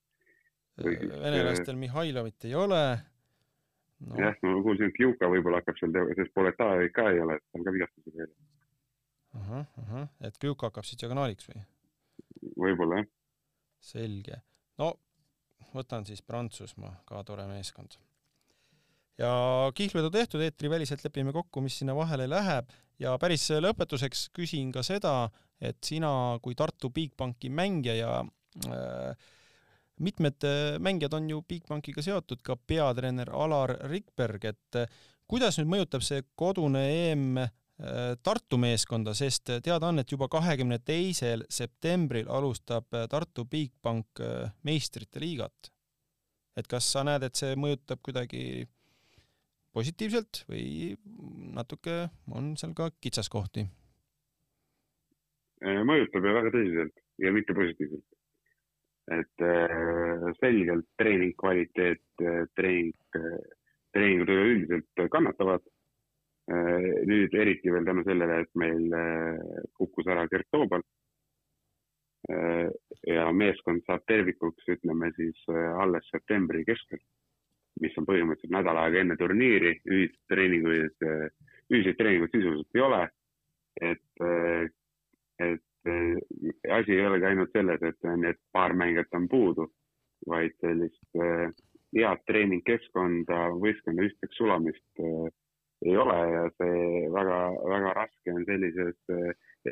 venelastel Mihhailovit ei ole no.. jah, ma kuulsin, et Juka võib-olla hakkab seal, sest Poletajevi ka ei ole, ta on ka vigastusega veel. ahah, ahah, et Juka hakkab siis diagonaaliks või? võib-olla jah. selge. no võtan siis Prantsusmaa, ka tore meeskond. ja kihlvedu tehtud, eetriväliselt lepime kokku, mis sinna vahele läheb ja päris lõpetuseks küsin ka seda, et sina kui Tartu Bigbanki mängija ja äh, mitmed äh, mängijad on ju Bigbankiga seotud, ka peatreener Alar Rikberg, et äh, kuidas nüüd mõjutab see kodune EM Tartu meeskonda, sest teada on, et juba kahekümne teisel septembril alustab Tartu Bigbank meistrite liigat. et kas sa näed, et see mõjutab kuidagi positiivselt või natuke on seal ka kitsaskohti? mõjutab ja väga tõsiselt ja mitte positiivselt et äh, selgelt treening kvaliteet, äh, treening, äh, treeningud üleüldiselt kannatavad. Nüüd eriti veel tänu sellele, et meil kukkus ära Gert Toobal. ja meeskond saab tervikuks, ütleme siis alles septembri keskel, mis on põhimõtteliselt nädal aega enne turniiri, ühiseid treeninguid, ühiseid treeninguid sisuliselt ei ole. et, et Äh, asi ei olegi ainult selles, et need paar mängijat on puudu, vaid sellist äh, head treeningkeskkonda, võistkonna ühtseks sulamist äh, ei ole ja see väga, väga raske on sellises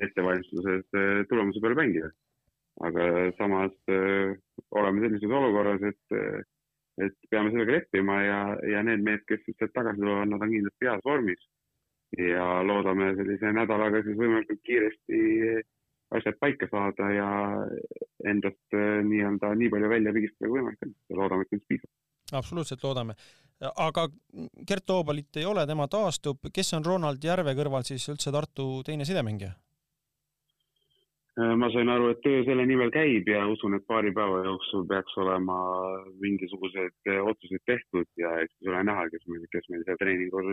ettevalmistuses tulemuse peale mängida. aga samas oleme sellises olukorras, et, et peame sellega leppima ja, ja need mehed, kes sealt tagasi tulevad, nad on kindlasti heas vormis. ja loodame sellise nädalaga siis võimalikult kiiresti asjad paika saada ja endast nii-öelda nii palju välja pigistada kui võimalik on ja loodame, et sellest piisab. Absoluutselt loodame. aga Gert Toobalit ei ole, tema taastub, kes on Ronald Järve kõrval siis üldse Tartu teine sidemängija? Ma sain aru, et töö selle nimel käib ja usun, et paari päeva jooksul peaks olema mingisugused otsused tehtud ja eks siis ole näha, kes meil, kes meil seal treeningul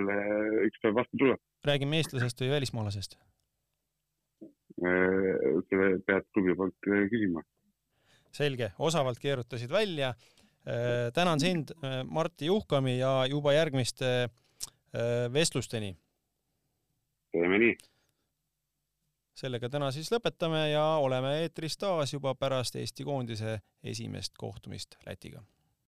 üks päev vastu tuleb. räägime eestlasest või välismaalasest? pead klubi poolt äh, küsima. selge, osavalt keerutasid välja. Äh, tänan sind, äh, Martti Juhkami ja juba järgmiste vestlusteni. teeme nii. sellega täna siis lõpetame ja oleme eetris taas juba pärast Eesti koondise esimest kohtumist Lätiga